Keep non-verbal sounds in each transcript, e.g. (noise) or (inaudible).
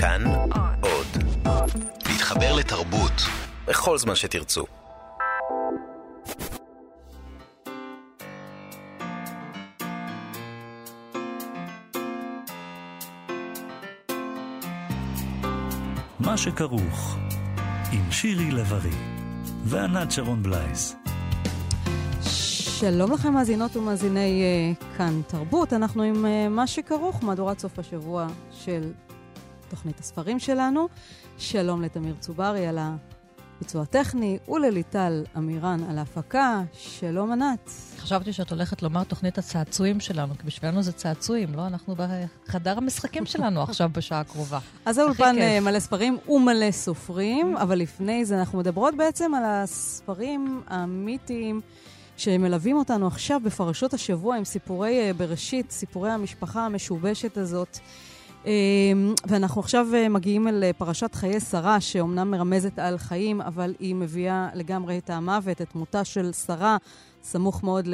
כאן עוד. להתחבר לתרבות בכל זמן שתרצו. מה שכרוך, עם שירי לב-ארי וענת שרון בלייס. שלום לכם מאזינות ומאזיני uh, כאן תרבות, אנחנו עם uh, מה שכרוך, מהדורת סוף השבוע של תוכנית הספרים שלנו. שלום לתמיר צוברי על הביצוע הטכני ולליטל אמירן על ההפקה. שלום ענת. חשבתי שאת הולכת לומר תוכנית הצעצועים שלנו, כי בשבילנו זה צעצועים, לא? אנחנו בחדר המשחקים שלנו עכשיו בשעה הקרובה. (laughs) אז האולפן uh, מלא ספרים ומלא סופרים, אבל לפני זה אנחנו מדברות בעצם על הספרים המיתיים. שמלווים אותנו עכשיו בפרשות השבוע עם סיפורי בראשית, סיפורי המשפחה המשובשת הזאת. ואנחנו עכשיו מגיעים אל פרשת חיי שרה, שאומנם מרמזת על חיים, אבל היא מביאה לגמרי את המוות, את מותה של שרה, סמוך מאוד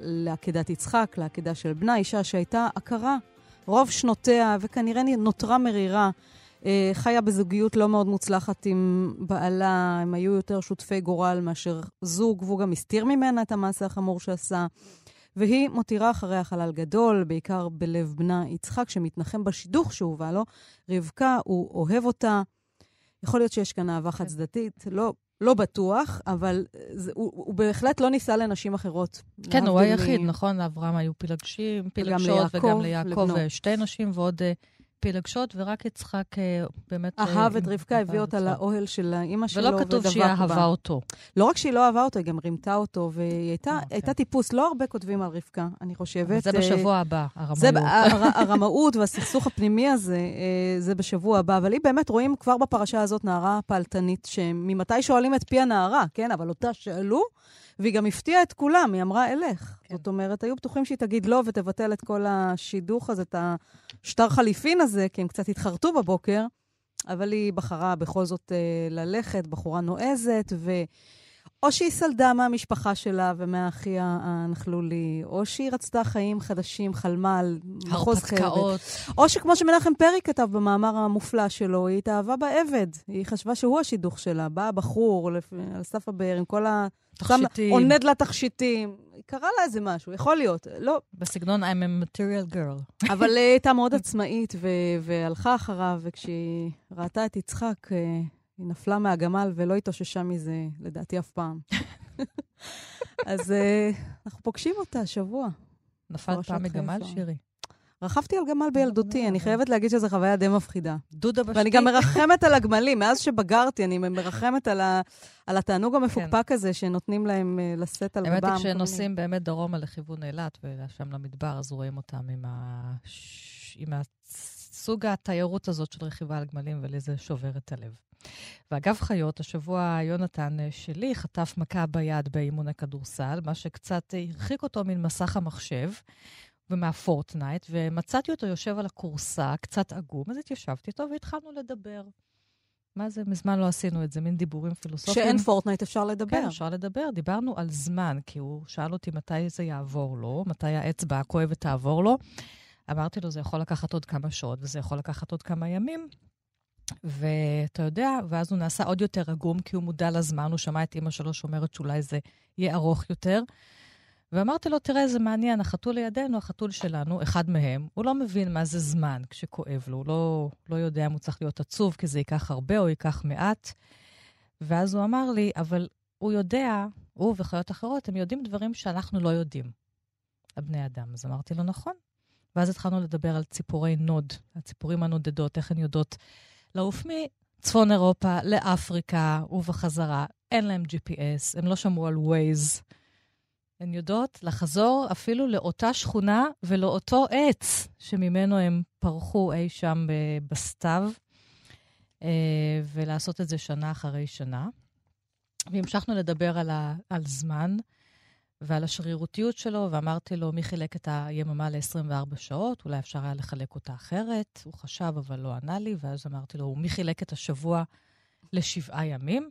לעקדת יצחק, לעקדה של בנה, אישה שהייתה עקרה רוב שנותיה, וכנראה נותרה מרירה. חיה בזוגיות לא מאוד מוצלחת עם בעלה, הם היו יותר שותפי גורל מאשר זוג, והוא גם הסתיר ממנה את המעשה החמור שעשה. והיא מותירה אחריה חלל גדול, בעיקר בלב בנה יצחק, שמתנחם בשידוך שהובא לו. רבקה, הוא אוהב אותה. יכול להיות שיש כאן אהבה חד-צדדית, לא, לא בטוח, אבל זה, הוא, הוא בהחלט לא נישא לנשים אחרות. כן, הוא היחיד. נכון? לאברהם היו פילגשים, פילגשות, וגם ליעקב שתי נשים ועוד... פילגשות, ורק יצחק באמת... אהב את רבקה, הביא אותה לאוהל של האימא שלו, ולא כתוב שהיא אהבה אותו. לא רק שהיא לא אהבה אותו, היא גם רימתה אותו, והיא הייתה, okay. הייתה טיפוס. לא הרבה כותבים על רבקה, אני חושבת. זה בשבוע הבא, הרמאות. זה, הרמאות והסכסוך הפנימי הזה, זה בשבוע הבא. אבל היא באמת, רואים כבר בפרשה הזאת נערה פעלתנית, שממתי שואלים את פי הנערה, כן? אבל אותה שאלו. והיא גם הפתיעה את כולם, היא אמרה, אלך. כן. זאת אומרת, היו בטוחים שהיא תגיד לא ותבטל את כל השידוך הזה, את השטר חליפין הזה, כי הם קצת התחרטו בבוקר, אבל היא בחרה בכל זאת אה, ללכת, בחורה נועזת, ו... או שהיא סלדה מהמשפחה שלה ומהאחי הנכלולי, או שהיא רצתה חיים חדשים, חלמה על מחוז חרבת. או שכמו שמנחם פרי כתב במאמר המופלא שלו, היא התאהבה בעבד. היא חשבה שהוא השידוך שלה. בא הבחור על סף הבאר עם כל ה... תכשיטים. עונד לה תכשיטים. קרה לה איזה משהו, יכול להיות. לא. בסגנון I'm a material girl. (laughs) אבל היא הייתה מאוד עצמאית והלכה אחריו, וכשהיא ראתה את יצחק... היא נפלה מהגמל ולא התאוששה מזה, לדעתי, אף פעם. (laughs) אז uh, אנחנו פוגשים אותה השבוע. נפלת פעם מגמל, שירי? רכבתי על גמל בילדותי, אני חייבת להגיד שזו חוויה די מפחידה. דודה בשתי. ואני גם מרחמת על הגמלים. מאז שבגרתי, אני מרחמת על, ה, על התענוג המפוקפק כן. הזה שנותנים להם uh, לשאת על גבם. האמת היא שנוסעים באמת דרומה לכיוון אילת, ושם למדבר, אז רואים אותם עם, ה... עם הסוג התיירות הזאת של רכיבה על גמלים, ולי זה שובר את הלב. ואגב חיות, השבוע יונתן שלי חטף מכה ביד באימון הכדורסל, מה שקצת הרחיק אותו מן מסך המחשב ומה Fortnite, ומצאתי אותו יושב על הכורסה, קצת עגום, אז התיישבתי איתו והתחלנו לדבר. מה זה, מזמן לא עשינו את זה, מין דיבורים פילוסופיים. שאין Fortnite אפשר לדבר. כן, אפשר לדבר. דיברנו על זמן, כי הוא שאל אותי מתי זה יעבור לו, מתי האצבע הכואבת תעבור לו. אמרתי לו, זה יכול לקחת עוד כמה שעות, וזה יכול לקחת עוד כמה ימים. ואתה יודע, ואז הוא נעשה עוד יותר עגום, כי הוא מודע לזמן, הוא שמע את אימא שלו שאומרת שאולי זה יהיה ארוך יותר. ואמרתי לו, תראה, זה מעניין, החתול לידינו, החתול שלנו, אחד מהם, הוא לא מבין מה זה זמן כשכואב לו, הוא לא, לא יודע אם הוא צריך להיות עצוב, כי זה ייקח הרבה או ייקח מעט. ואז הוא אמר לי, אבל הוא יודע, הוא וחיות אחרות, הם יודעים דברים שאנחנו לא יודעים, הבני אדם. אז אמרתי לו, נכון. ואז התחלנו לדבר על ציפורי נוד, הציפורים הנודדות, איך הן יודעות לעוף מצפון אירופה לאפריקה ובחזרה. אין להם GPS, הם לא שמעו על Waze. הן יודעות לחזור אפילו לאותה שכונה ולאותו עץ שממנו הם פרחו אי שם בסתיו, אה, ולעשות את זה שנה אחרי שנה. והמשכנו לדבר על, ה, על זמן. ועל השרירותיות שלו, ואמרתי לו, מי חילק את היממה ל-24 שעות? אולי אפשר היה לחלק אותה אחרת. הוא חשב, אבל לא ענה לי, ואז אמרתי לו, מי חילק את השבוע לשבעה ימים?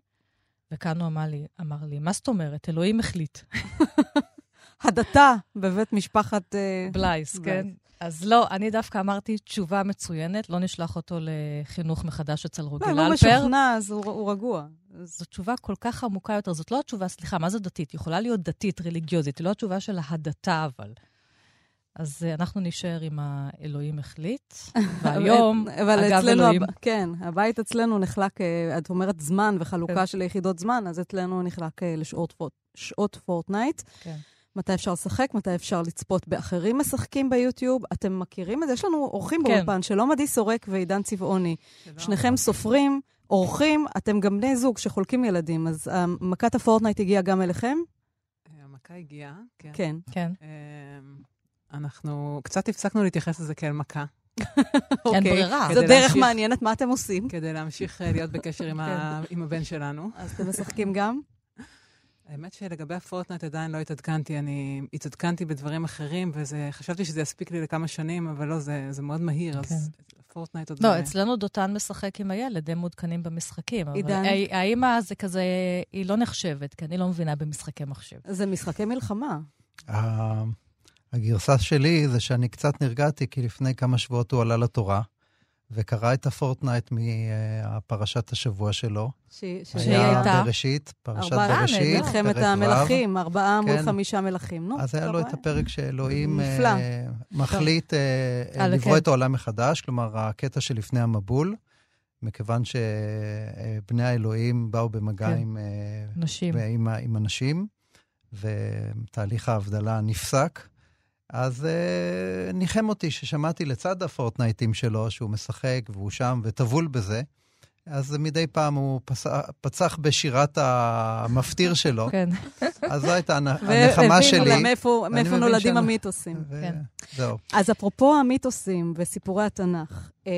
וכאן הוא אמר לי, אמר לי, מה זאת אומרת? אלוהים החליט. (laughs) הדתה בבית משפחת... uh, בלייס, כן. אז לא, אני דווקא אמרתי תשובה מצוינת, לא נשלח אותו לחינוך מחדש אצל רוגל אלפר. לא, אם הוא משוכנע, אז הוא רגוע. זו תשובה כל כך עמוקה יותר. זאת לא התשובה, סליחה, מה זה דתית? יכולה להיות דתית, רליגיוזית, היא לא התשובה של ההדתה, אבל. אז uh, אנחנו נשאר עם האלוהים החליט, (laughs) והיום, אבל אגב אצלנו, אלוהים... הב... כן, הבית אצלנו נחלק, אה, זאת אומרת זמן וחלוקה כן. של יחידות זמן, אז אצלנו נחלק אה, לשעות פורט, פורטנייט. כן. מתי אפשר לשחק, מתי אפשר לצפות באחרים משחקים ביוטיוב. אתם מכירים את זה? יש לנו אורחים כן. באולפן, שלום עדי סורק ועידן צבעוני. שניכם סופרים, אורחים, אתם גם בני זוג שחולקים ילדים, אז מכת הפורטנייט הגיעה גם אליכם? המכה הגיעה, כן. כן. כן. אנחנו קצת הפסקנו להתייחס לזה כאל מכה. אין (laughs) ברירה. זו דרך מעניינת, מה אתם עושים? כדי להמשיך אה, להיות בקשר עם (laughs) הבן שלנו. אז אתם משחקים גם? (laughs) האמת שלגבי הפורטנייט עדיין לא התעדכנתי. אני התעדכנתי בדברים אחרים, וחשבתי שזה יספיק לי לכמה שנים, אבל לא, זה, זה מאוד מהיר, כן. אז פורטנייט עוד... לא. אצלנו דותן משחק עם הילד, הם מעודכנים במשחקים. עידן. אבל האימא זה כזה, היא לא נחשבת, כי אני לא מבינה במשחקי מחשב. זה משחקי מלחמה. הגרסה שלי זה שאני קצת נרגעתי, כי לפני כמה שבועות הוא עלה לתורה. וקרא את הפורטנייט מפרשת השבוע שלו. שהיא הייתה? היה בראשית, פרשת ארבעה, בראשית, פרק ו'. מלחמת המלכים, ארבעה כן. מול חמישה מלכים. נו, אז היה לו את הפרק שאלוהים uh, מחליט uh, לברוא את העולם מחדש, כלומר, הקטע שלפני המבול, מכיוון שבני האלוהים באו במגע כן. עם, נשים. ועם, עם הנשים, ותהליך ההבדלה נפסק. אז uh, ניחם אותי ששמעתי לצד הפורטנייטים שלו, שהוא משחק והוא שם וטבול בזה, אז מדי פעם הוא פס... פצח בשירת המפטיר שלו. כן. אז זו הייתה הנחמה שלי. והבינו מאיפה, מאיפה נולדים המיתוסים. ו... כן. זהו. אז אפרופו המיתוסים וסיפורי התנ"ך, אה,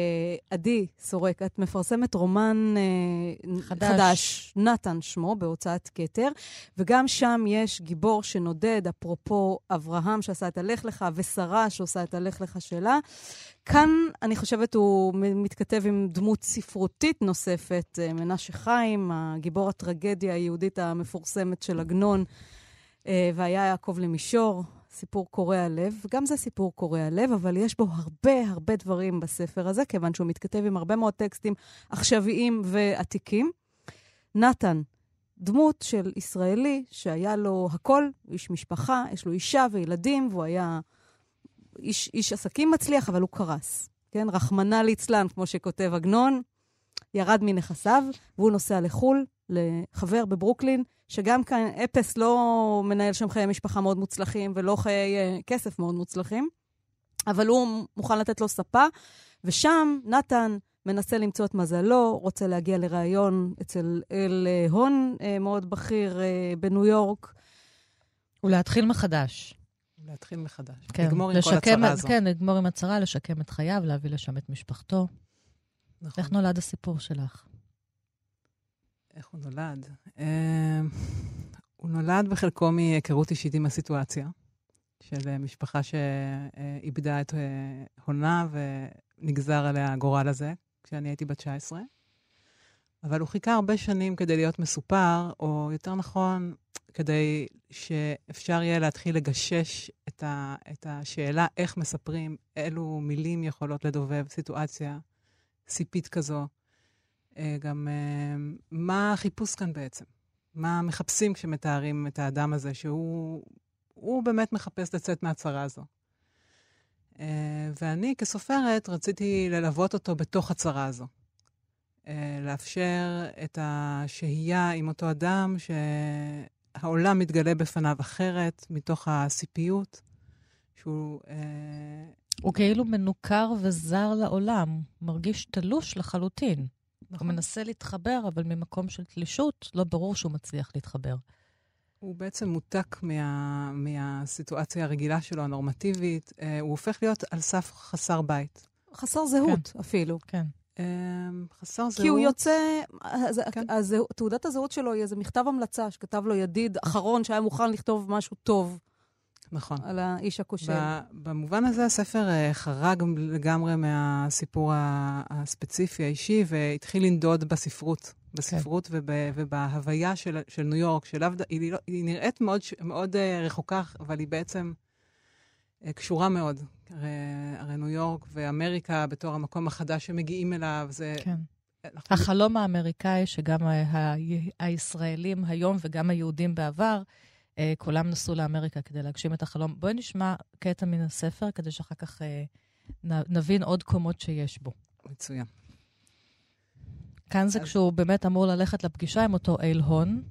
עדי סורק, את מפרסמת רומן אה, חדש. חדש, נתן שמו, בהוצאת כתר, וגם שם יש גיבור שנודד, אפרופו אברהם שעשה את הלך לך, ושרה שעושה את הלך לך שלה. כאן, אני חושבת, הוא מתכתב עם דמות ספרותית נוספת, אה, מנשה חיים, הגיבור הטרגדיה היהודית המפורסמת של עגנון, אה, והיה יעקב למישור, סיפור קורע לב. גם זה סיפור קורע לב, אבל יש בו הרבה הרבה דברים בספר הזה, כיוון שהוא מתכתב עם הרבה מאוד טקסטים עכשוויים ועתיקים. נתן, דמות של ישראלי שהיה לו הכל, איש משפחה, יש לו אישה וילדים, והוא היה איש, איש עסקים מצליח, אבל הוא קרס. כן? רחמנא ליצלן, כמו שכותב עגנון, ירד מנכסיו, והוא נוסע לחו"ל, לחבר בברוקלין, שגם כאן אפס לא מנהל שם חיי משפחה מאוד מוצלחים ולא חיי uh, כסף מאוד מוצלחים, אבל הוא מוכן לתת לו ספה, ושם נתן מנסה למצוא את מזלו, רוצה להגיע לראיון אצל אל uh, הון uh, מאוד בכיר uh, בניו יורק. ולהתחיל מחדש. להתחיל מחדש. כן, לגמור עם כל הצרה הזו. כן, לגמור עם הצרה, לשקם את חייו, להביא לשם את משפחתו. נכון. איך נולד הסיפור שלך? איך הוא נולד? Uh, הוא נולד בחלקו מהיכרות אישית עם הסיטואציה, של משפחה שאיבדה את uh, הונה ונגזר עליה הגורל הזה, כשאני הייתי בת 19. אבל הוא חיכה הרבה שנים כדי להיות מסופר, או יותר נכון, כדי שאפשר יהיה להתחיל לגשש את, ה, את השאלה איך מספרים, אילו מילים יכולות לדובב סיטואציה סיפית כזו. אה, גם אה, מה החיפוש כאן בעצם? מה מחפשים כשמתארים את האדם הזה, שהוא באמת מחפש לצאת מהצרה הזו. אה, ואני כסופרת רציתי ללוות אותו בתוך הצרה הזו. לאפשר את השהייה עם אותו אדם שהעולם מתגלה בפניו אחרת, מתוך הסיפיות, שהוא... הוא כאילו מנוכר וזר לעולם, מרגיש תלוש לחלוטין. נכון. הוא מנסה להתחבר, אבל ממקום של תלישות, לא ברור שהוא מצליח להתחבר. הוא בעצם מותק מה, מהסיטואציה הרגילה שלו, הנורמטיבית. אה, הוא הופך להיות על סף חסר בית. חסר זהות כן. אפילו. כן. אה, חסר זהות. כי הוא יוצא, אז, כן. אז תעודת הזהות שלו היא איזה מכתב המלצה שכתב לו ידיד אחרון שהיה מוכן לכתוב משהו טוב. נכון. על האיש הכושל. במובן הזה הספר אה, חרג לגמרי מהסיפור הספציפי, האישי, והתחיל לנדוד בספרות. בספרות כן. וב, ובהוויה של, של ניו יורק, שלאו היא, לא, היא נראית מאוד, מאוד uh, רחוקה, אבל היא בעצם אה, קשורה מאוד. הרי, הרי ניו יורק ואמריקה בתור המקום החדש שמגיעים אליו, זה... כן. אנחנו... החלום האמריקאי, שגם ה- ה- הישראלים היום וגם היהודים בעבר, אה, כולם נסעו לאמריקה כדי להגשים את החלום. בואי נשמע קטע מן הספר, כדי שאחר כך אה, נבין עוד קומות שיש בו. מצוין. כאן זה אז... כשהוא באמת אמור ללכת לפגישה עם אותו אייל הון.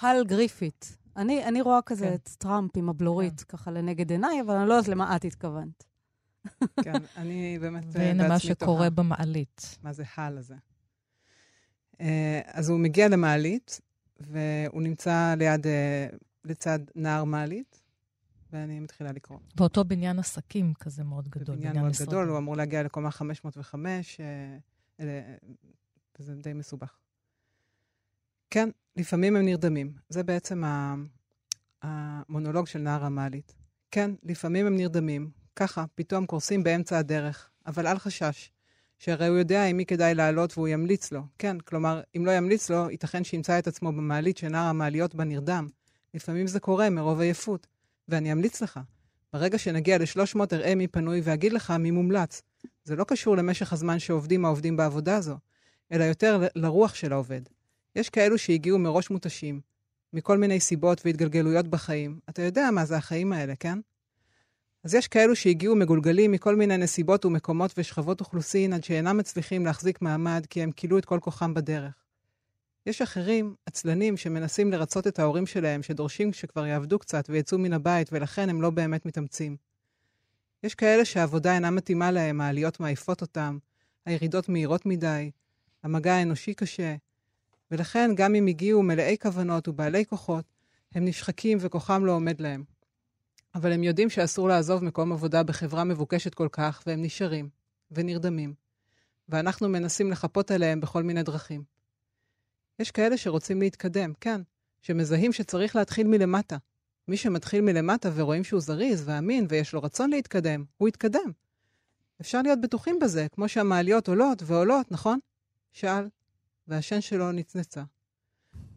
הל גריפית. אני, אני רואה כזה כן. את טראמפ עם הבלורית כן. ככה לנגד עיניי, אבל אני לא יודעת למה את התכוונת. כן, אני באמת בעצמי תוהה. והנה מה שקורה במעלית. מה זה הל הזה? אה, אז הוא מגיע למעלית, והוא נמצא ליד, אה, לצד נער מעלית, ואני מתחילה לקרוא. באותו בניין עסקים כזה מאוד גדול. בניין מאוד משרד. גדול, הוא אמור להגיע לקומה 505, אה, וזה די מסובך. כן, לפעמים הם נרדמים. זה בעצם המונולוג של נער המעלית. כן, לפעמים הם נרדמים, ככה, פתאום קורסים באמצע הדרך, אבל אל חשש. שהרי הוא יודע עם מי כדאי לעלות והוא ימליץ לו. כן, כלומר, אם לא ימליץ לו, ייתכן שימצא את עצמו במעלית שנער המעליות בה נרדם. לפעמים זה קורה מרוב עייפות. ואני אמליץ לך. ברגע שנגיע ל-300 אראה מי פנוי ואגיד לך מי מומלץ. זה לא קשור למשך הזמן שעובדים העובדים בעבודה הזו, אלא יותר לרוח של העובד. יש כאלו שהגיעו מראש מותשים, מכל מיני סיבות והתגלגלויות בחיים. אתה יודע מה זה החיים האלה, כן? אז יש כאלו שהגיעו מגולגלים מכל מיני נסיבות ומקומות ושכבות אוכלוסין עד שאינם מצליחים להחזיק מעמד כי הם כילו את כל כוחם בדרך. יש אחרים, עצלנים, שמנסים לרצות את ההורים שלהם, שדורשים שכבר יעבדו קצת ויצאו מן הבית, ולכן הם לא באמת מתאמצים. יש כאלה שהעבודה אינה מתאימה להם, העליות מעיפות אותם, הירידות מהירות מדי, המגע האנושי קשה, ולכן גם אם הגיעו מלאי כוונות ובעלי כוחות, הם נשחקים וכוחם לא עומד להם. אבל הם יודעים שאסור לעזוב מקום עבודה בחברה מבוקשת כל כך, והם נשארים, ונרדמים. ואנחנו מנסים לחפות עליהם בכל מיני דרכים. יש כאלה שרוצים להתקדם, כן, שמזהים שצריך להתחיל מלמטה. מי שמתחיל מלמטה ורואים שהוא זריז ואמין ויש לו רצון להתקדם, הוא יתקדם. אפשר להיות בטוחים בזה, כמו שהמעליות עולות ועולות, נכון? שאל, והשן שלו נצנצה.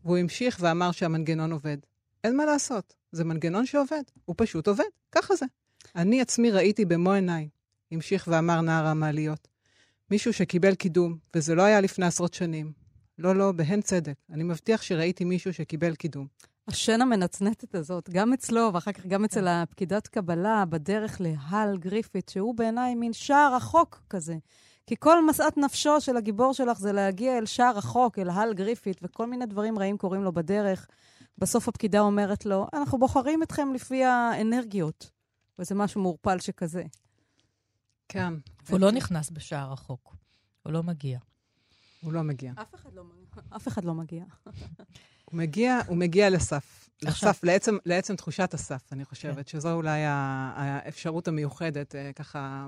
והוא המשיך ואמר שהמנגנון עובד. אין מה לעשות, זה מנגנון שעובד, הוא פשוט עובד, ככה זה. אני עצמי ראיתי במו עיניי, המשיך ואמר נער המעליות. מישהו שקיבל קידום, וזה לא היה לפני עשרות שנים. לא, לא, בהן צדק. אני מבטיח שראיתי מישהו שקיבל קידום. השן המנצנצת הזאת, גם אצלו, ואחר כך גם אצל הפקידת קבלה, בדרך להל גריפית, שהוא בעיניי מין שער רחוק כזה. כי כל משאת נפשו של הגיבור שלך זה להגיע אל שער רחוק, אל הל גריפית, וכל מיני דברים רעים קורים לו בדרך. בסוף הפקידה אומרת לו, אנחנו בוחרים אתכם לפי האנרגיות. וזה משהו מעורפל שכזה. כן. הוא לא נכנס בשער החוק, הוא לא מגיע. הוא לא מגיע. אף אחד לא, אף אחד לא מגיע. הוא מגיע, הוא מגיע לסף. לסף, לעצם, לעצם תחושת הסף, אני חושבת, כן. שזו אולי האפשרות המיוחדת, אה, ככה,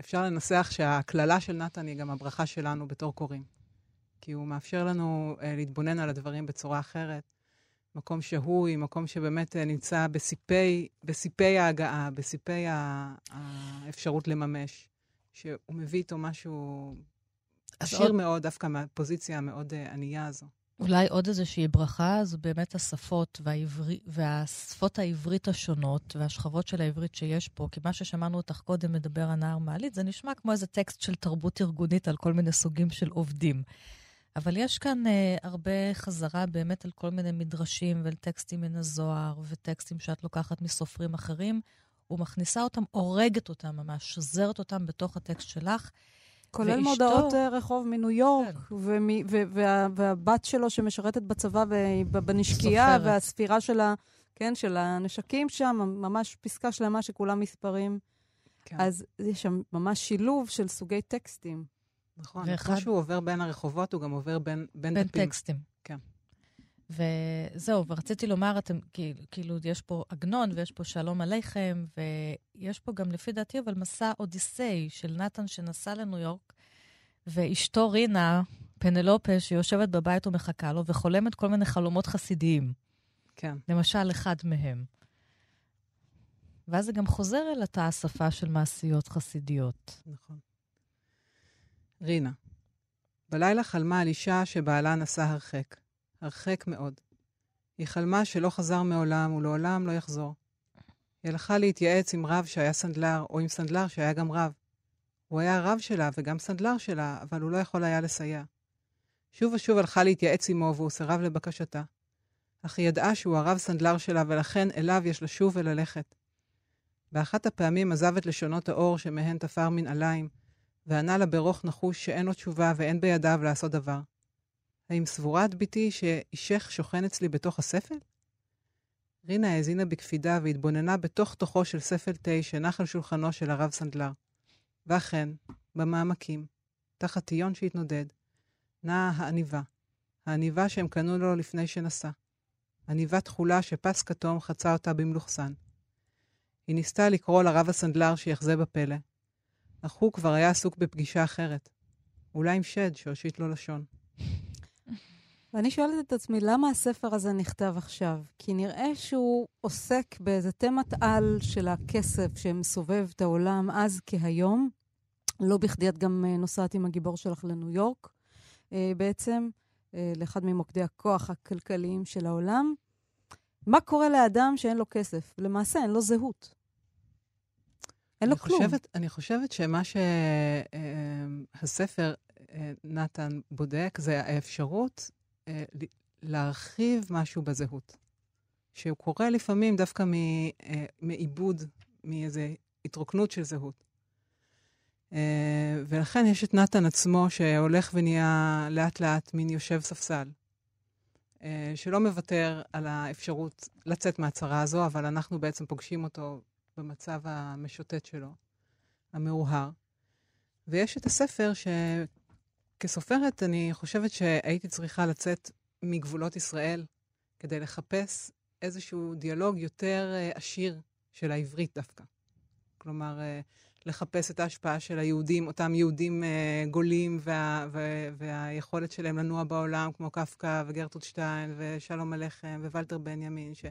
אפשר לנסח שהקללה של נתן היא גם הברכה שלנו בתור קוראים. כי הוא מאפשר לנו uh, להתבונן על הדברים בצורה אחרת. מקום שהוי, מקום שבאמת uh, נמצא בסיפי, בסיפי ההגעה, בסיפי האפשרות לממש, שהוא מביא איתו משהו עשיר עוד... מאוד, דווקא מהפוזיציה המאוד uh, ענייה הזו. אולי עוד איזושהי ברכה, זו באמת השפות והעברי, והשפות העברית השונות והשכבות של העברית שיש פה, כי מה ששמענו אותך קודם מדבר הנער מעלית, זה נשמע כמו איזה טקסט של תרבות ארגונית על כל מיני סוגים של עובדים. אבל יש כאן אה, הרבה חזרה באמת על כל מיני מדרשים וטקסטים מן הזוהר וטקסטים שאת לוקחת מסופרים אחרים, ומכניסה אותם, הורגת אותם ממש, שוזרת אותם בתוך הטקסט שלך. כולל ואשתו... מודעות אה, רחוב מניו יורק, כן. ומי, ו, וה, והבת שלו שמשרתת בצבא בנשקייה, והספירה של, ה, כן, של הנשקים שם, ממש פסקה שלמה שכולם מספרים. כן. אז יש שם ממש שילוב של סוגי טקסטים. נכון, ואחד... כמו שהוא עובר בין הרחובות, הוא גם עובר בין, בין, בין דפים. טקסטים. כן. וזהו, ורציתי לומר, אתם, כאילו, יש פה עגנון ויש פה שלום עליכם, ויש פה גם, לפי דעתי, אבל מסע אודיסאי של נתן שנסע לניו יורק, ואשתו רינה, פנלופה, שיושבת בבית ומחכה לו, וחולמת כל מיני חלומות חסידיים. כן. למשל, אחד מהם. ואז זה גם חוזר אל אותה השפה של מעשיות חסידיות. נכון. רינה. בלילה חלמה על אישה שבעלה נסע הרחק. הרחק מאוד. היא חלמה שלא חזר מעולם ולעולם לא יחזור. היא הלכה להתייעץ עם רב שהיה סנדלר, או עם סנדלר שהיה גם רב. הוא היה הרב שלה וגם סנדלר שלה, אבל הוא לא יכול היה לסייע. שוב ושוב הלכה להתייעץ עמו, והוא סירב לבקשתה. אך היא ידעה שהוא הרב סנדלר שלה, ולכן אליו יש לשוב וללכת. באחת הפעמים עזב את לשונות האור שמהן תפר מנעליים, וענה לה ברוך נחוש שאין לו תשובה ואין בידיו לעשות דבר. האם סבורה את בתי שאישך שוכן אצלי בתוך הספל? רינה האזינה בקפידה והתבוננה בתוך תוכו של ספל תה שנח על שולחנו של הרב סנדלר. ואכן, במעמקים, תחת טיון שהתנודד, נעה העניבה, העניבה שהם קנו לו לפני שנסע. עניבה תכולה שפס כתום חצה אותה במלוכסן. היא ניסתה לקרוא לרב הסנדלר שיחזה בפלא, אך הוא כבר היה עסוק בפגישה אחרת. אולי עם שד שהושיט לו לשון. ואני שואלת את עצמי, למה הספר הזה נכתב עכשיו? כי נראה שהוא עוסק באיזה תמת על של הכסף שמסובב את העולם אז כהיום. לא בכדי את גם אה, נוסעת עם הגיבור שלך לניו יורק, אה, בעצם, אה, לאחד ממוקדי הכוח הכלכליים של העולם. מה קורה לאדם שאין לו כסף? למעשה, אין לו זהות. אין לו כלום. חושבת, אני חושבת שמה שהספר, נתן בודק, זה האפשרות אה, להרחיב משהו בזהות. שהוא קורה לפעמים דווקא אה, מעיבוד, מאיזו התרוקנות של זהות. אה, ולכן יש את נתן עצמו שהולך ונהיה לאט-לאט מין יושב ספסל, שלא מוותר על האפשרות לצאת מהצרה הזו, אבל אנחנו בעצם פוגשים אותו במצב המשוטט שלו, המאוהר. ויש את הספר ש... כסופרת, אני חושבת שהייתי צריכה לצאת מגבולות ישראל כדי לחפש איזשהו דיאלוג יותר uh, עשיר של העברית דווקא. כלומר, uh, לחפש את ההשפעה של היהודים, אותם יהודים uh, גולים, וה, וה, והיכולת שלהם לנוע בעולם, כמו קפקא וגרטוד שטיין ושלום הלחם ווולטר בנימין, ש...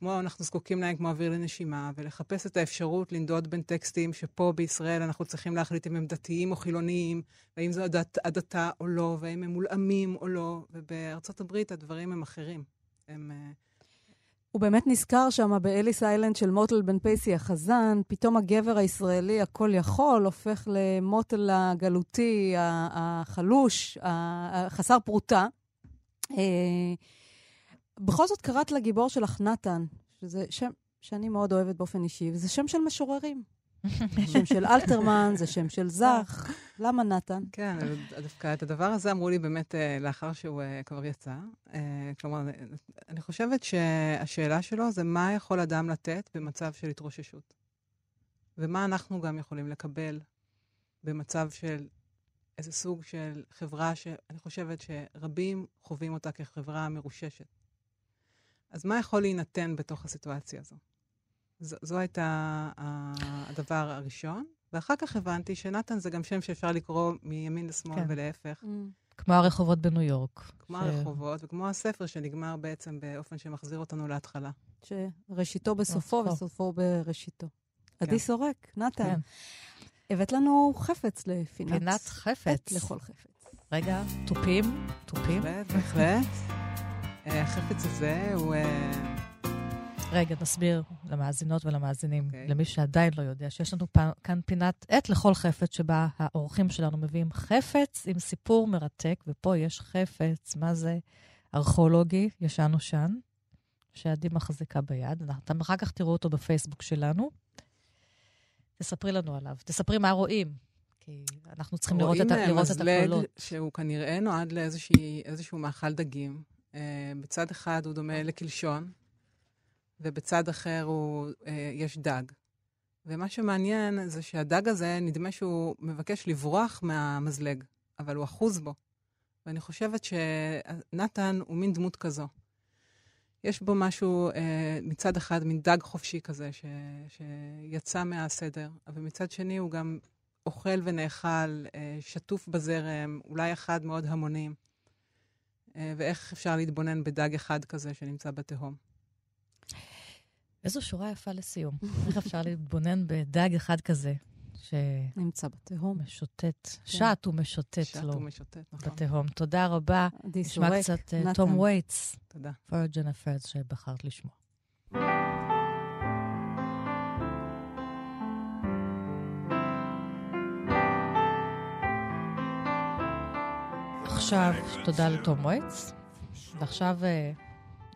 כמו אנחנו זקוקים להם כמו אוויר לנשימה, ולחפש את האפשרות לנדוד בין טקסטים שפה בישראל אנחנו צריכים להחליט אם הם דתיים או חילוניים, והאם זו הדת, הדתה או לא, והאם הם מולאמים או לא, ובארצות הברית הדברים הם אחרים. הם... אה, הוא באמת נזכר שם באליס איילנד של מוטל בן פייסי החזן, פתאום הגבר הישראלי הכל יכול הופך למוטל הגלותי, החלוש, החסר פרוטה. בכל זאת קראת לגיבור שלך נתן, שזה שם שאני מאוד אוהבת באופן אישי, וזה שם של משוררים. שם של אלתרמן, זה שם של זך. למה נתן? כן, דווקא את הדבר הזה אמרו לי באמת אה, לאחר שהוא אה, כבר יצא. אה, כלומר, אני חושבת שהשאלה שלו זה מה יכול אדם לתת במצב של התרוששות. ומה אנחנו גם יכולים לקבל במצב של איזה סוג של חברה שאני חושבת שרבים חווים אותה כחברה מרוששת. אז מה יכול להינתן בתוך הסיטואציה הזו? זו, זו הייתה הדבר הראשון, ואחר כך הבנתי שנתן זה גם שם שאפשר לקרוא מימין לשמאל כן. ולהפך. Mm. כמו הרחובות בניו יורק. כמו ש... הרחובות, וכמו הספר שנגמר בעצם באופן שמחזיר אותנו להתחלה. שראשיתו בסופו וסופו בראשיתו. כן. עדי סורק, נתן. כן. הבאת לנו חפץ לפינת... פינת חפץ. לכל חפץ. רגע, תופים, תופים. בהחלט, בהחלט. אה, החפץ הזה הוא... אה, רגע, נסביר למאזינות ולמאזינים, okay. אוקיי. למי שעדיין לא יודע, שיש לנו פ... כאן פינת עת לכל חפץ, שבה האורחים שלנו מביאים חפץ עם סיפור מרתק, ופה יש חפץ, מה זה? ארכיאולוגי, ישן-נושן, שעדי מחזיקה ביד. אתם אחר כך תראו אותו בפייסבוק שלנו. תספרי לנו עליו. תספרי מה רואים, כי אנחנו צריכים לראות את, לראות את הקולות. רואים מזלג שהוא כנראה נועד לאיזשהו מאכל דגים. אה, בצד אחד הוא דומה לקלשון, ובצד אחר הוא, אה, יש דג. ומה שמעניין זה שהדג הזה, נדמה שהוא מבקש לברוח מהמזלג, אבל הוא אחוז בו. ואני חושבת שנתן הוא מין דמות כזו. יש בו משהו, אה, מצד אחד, מין דג חופשי כזה, ש, שיצא מהסדר, אבל מצד שני הוא גם אוכל ונאכל, אה, שטוף בזרם, אולי אחד מאוד המונים. אה, ואיך אפשר להתבונן בדג אחד כזה שנמצא בתהום. איזו שורה יפה לסיום. (laughs) איך אפשר להתבונן בדג אחד כזה, שנמצא בתהום. משוטט, כן. שט ומשוטט שט לו. שט ומשוטט, נכון. בתהום. תודה רבה. נשמע קצת תום uh, וייטס. תודה. פורג'ן אפרס שבחרת לשמוע. עכשיו, תודה לתום וייץ, ועכשיו אה,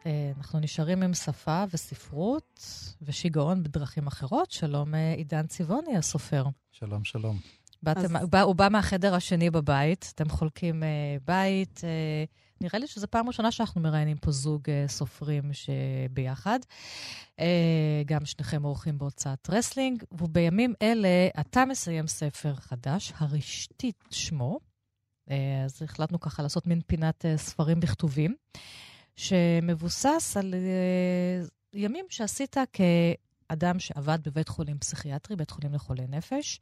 אה, אנחנו נשארים עם שפה וספרות ושיגעון בדרכים אחרות. שלום, אה, עידן צבעוני, הסופר. שלום, שלום. באתם, אז... הוא, בא, הוא בא מהחדר השני בבית, אתם חולקים אה, בית. אה, נראה לי שזו פעם ראשונה שאנחנו מראיינים פה זוג אה, סופרים שביחד. אה, גם שניכם אורחים בהוצאת רסלינג, ובימים אלה אתה מסיים ספר חדש, הרשתית שמו. אה, אז החלטנו ככה לעשות מין פינת אה, ספרים בכתובים, שמבוסס על אה, ימים שעשית כאדם שעבד בבית חולים פסיכיאטרי, בית חולים לחולי נפש.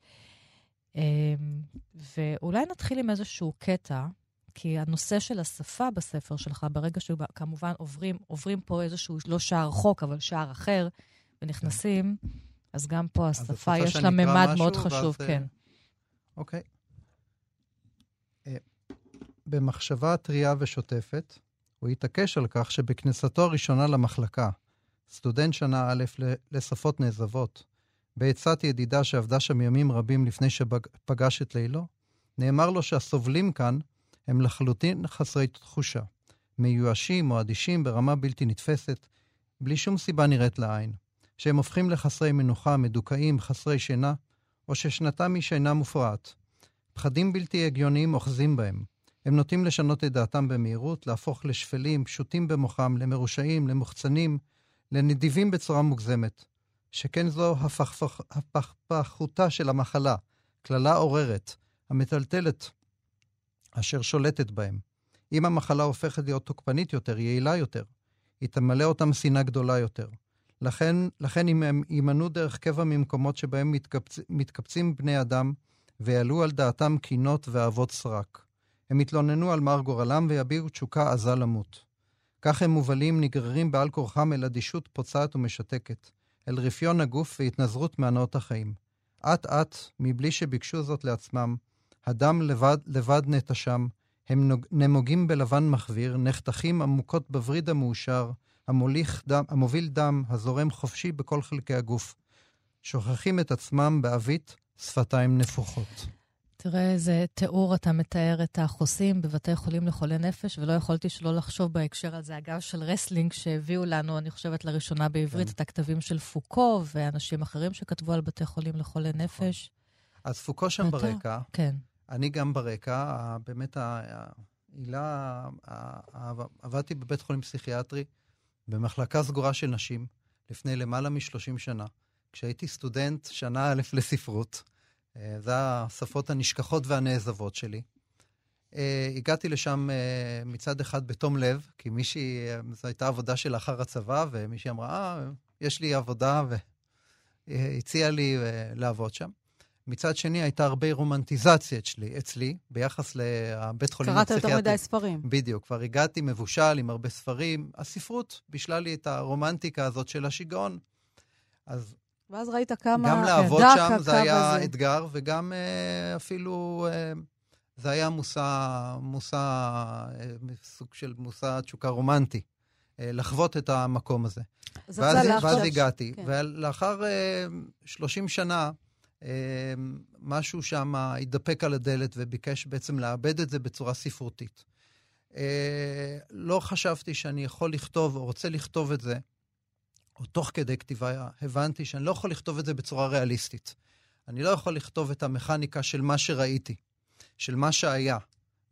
ואולי נתחיל עם איזשהו קטע, כי הנושא של השפה בספר שלך, ברגע שכמובן עוברים, עוברים פה איזשהו, לא שער חוק, אבל שער אחר, ונכנסים, כן. אז גם פה השפה יש לה ממד מאוד חשוב, כן. אוקיי. במחשבה טריה ושוטפת, הוא התעקש על כך שבכניסתו הראשונה למחלקה, סטודנט שנה א' לשפות נעזבות, בעצת ידידה שעבדה שם ימים רבים לפני שפגש את לילו, נאמר לו שהסובלים כאן הם לחלוטין חסרי תחושה, מיואשים או אדישים ברמה בלתי נתפסת, בלי שום סיבה נראית לעין, שהם הופכים לחסרי מנוחה, מדוכאים, חסרי שינה, או ששנתם היא שינה מופרעת. פחדים בלתי הגיוניים אוחזים בהם, הם נוטים לשנות את דעתם במהירות, להפוך לשפלים, פשוטים במוחם, למרושעים, למוחצנים, לנדיבים בצורה מוגזמת. שכן זו הפכפכותה של המחלה, קללה עוררת, המטלטלת, אשר שולטת בהם. אם המחלה הופכת להיות תוקפנית יותר, יעילה יותר, היא תמלא אותם שנאה גדולה יותר. לכן, לכן אם הם יימנעו דרך קבע ממקומות שבהם מתקבצ, מתקבצים בני אדם, ויעלו על דעתם קינות ואהבות סרק. הם יתלוננו על מר גורלם ויביעו תשוקה עזה למות. כך הם מובלים, נגררים בעל כורחם אל אדישות פוצעת ומשתקת, אל רפיון הגוף והתנזרות מהנאות החיים. אט-אט, מבלי שביקשו זאת לעצמם, הדם לבד, לבד נטשם, הם נוג, נמוגים בלבן מחוויר, נחתכים עמוקות בווריד המאושר, המוליך דם, המוביל דם, הזורם חופשי בכל חלקי הגוף. שוכחים את עצמם בעווית שפתיים נפוחות. תראה איזה תיאור אתה מתאר את החוסים בבתי חולים לחולי נפש, ולא יכולתי שלא לחשוב בהקשר הזה, אגב, של רסלינג, שהביאו לנו, אני חושבת, לראשונה בעברית, כן. את הכתבים של פוקו ואנשים אחרים שכתבו על בתי חולים לחולי נכון. נפש. אז פוקו שם ואתה? ברקע. כן. אני גם ברקע. באמת, העילה, עבדתי בבית חולים פסיכיאטרי, במחלקה סגורה של נשים, לפני למעלה מ-30 שנה. כשהייתי סטודנט שנה א' לספרות, זה השפות הנשכחות והנעזבות שלי. אה, הגעתי לשם אה, מצד אחד בתום לב, כי מישהי, זו הייתה עבודה של אחר הצבא, ומישהי אמרה, אה, יש לי עבודה, והציעה לי לעבוד שם. מצד שני, הייתה הרבה רומנטיזציה אצלי, אצלי ביחס לבית חולים הפסיכיאטרי. קראת יותר מדי ספרים. בדיוק, כבר הגעתי מבושל עם הרבה ספרים. הספרות בישלה לי את הרומנטיקה הזאת של השיגעון. אז ואז ראית כמה גם לעבוד שם זה היה הזה. אתגר, וגם uh, אפילו uh, זה היה מושא, מושא, uh, סוג של מושא תשוקה רומנטי, uh, לחוות את המקום הזה. אז ואז, ואז הגעתי, כן. ולאחר uh, 30 שנה, uh, משהו שם התדפק על הדלת וביקש בעצם לאבד את זה בצורה ספרותית. לא חשבתי שאני יכול לכתוב או רוצה לכתוב את זה או תוך כדי כתיבה, הבנתי שאני לא יכול לכתוב את זה בצורה ריאליסטית. אני לא יכול לכתוב את המכניקה של מה שראיתי, של מה שהיה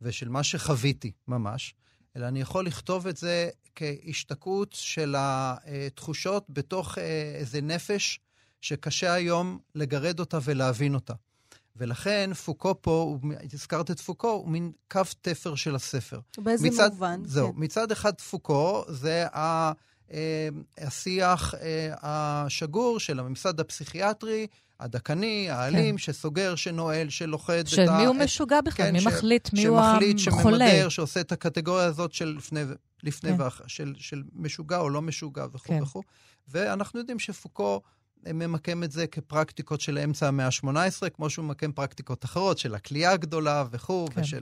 ושל מה שחוויתי ממש, אלא אני יכול לכתוב את זה כהשתקעות של התחושות בתוך אה, איזה נפש שקשה היום לגרד אותה ולהבין אותה. ולכן פוקו פה, הזכרת את פוקו, הוא מין קו תפר של הספר. באיזה מצד, מובן? זהו, כן. מצד אחד פוקו זה ה... אה, השיח אה, השגור של הממסד הפסיכיאטרי, הדכני, האלים, כן. שסוגר, שנועל, שלוכד של מי הוא משוגע בכלל? כן, מי ש... מחליט מי הוא החולה? שממדר, שעושה את הקטגוריה הזאת של לפני, לפני כן. ואח... של, של משוגע או לא משוגע וכו' כן. וכו'. ואנחנו יודעים שפוקו ממקם את זה כפרקטיקות של אמצע המאה ה-18, כמו שהוא ממקם פרקטיקות אחרות, של הכלייה הגדולה וכו', כן, ושל...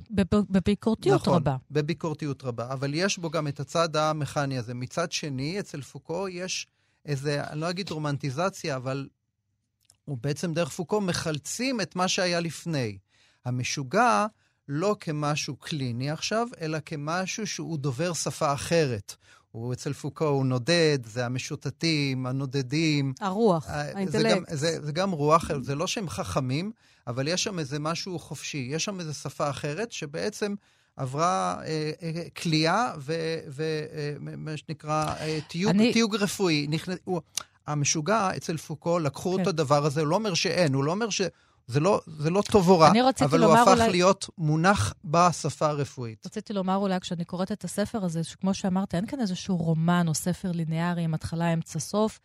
בביקורתיות נכון, רבה. בביקורתיות רבה, אבל יש בו גם את הצד המכני הזה. מצד שני, אצל פוקו יש איזה, אני לא אגיד רומנטיזציה, אבל הוא בעצם דרך פוקו מחלצים את מה שהיה לפני. המשוגע לא כמשהו קליני עכשיו, אלא כמשהו שהוא דובר שפה אחרת. הוא אצל פוקו, הוא נודד, זה המשוטטים, הנודדים. הרוח, האינטלקט. זה גם, זה, זה גם רוח, זה לא שהם חכמים, אבל יש שם איזה משהו חופשי. יש שם איזו שפה אחרת שבעצם עברה אה, אה, כליאה ומה אה, שנקרא אה, תיוג, אני... תיוג רפואי. נכנס, הוא, המשוגע אצל פוקו, לקחו כן. את הדבר הזה, הוא לא אומר שאין, הוא לא אומר ש... זה לא, זה לא טוב או רע, אבל הוא הפך אולי... להיות מונח בשפה הרפואית. רציתי לומר אולי, כשאני קוראת את הספר הזה, שכמו שאמרת, אין כאן איזשהו רומן או ספר ליניארי עם התחלה, אמצע, סוף,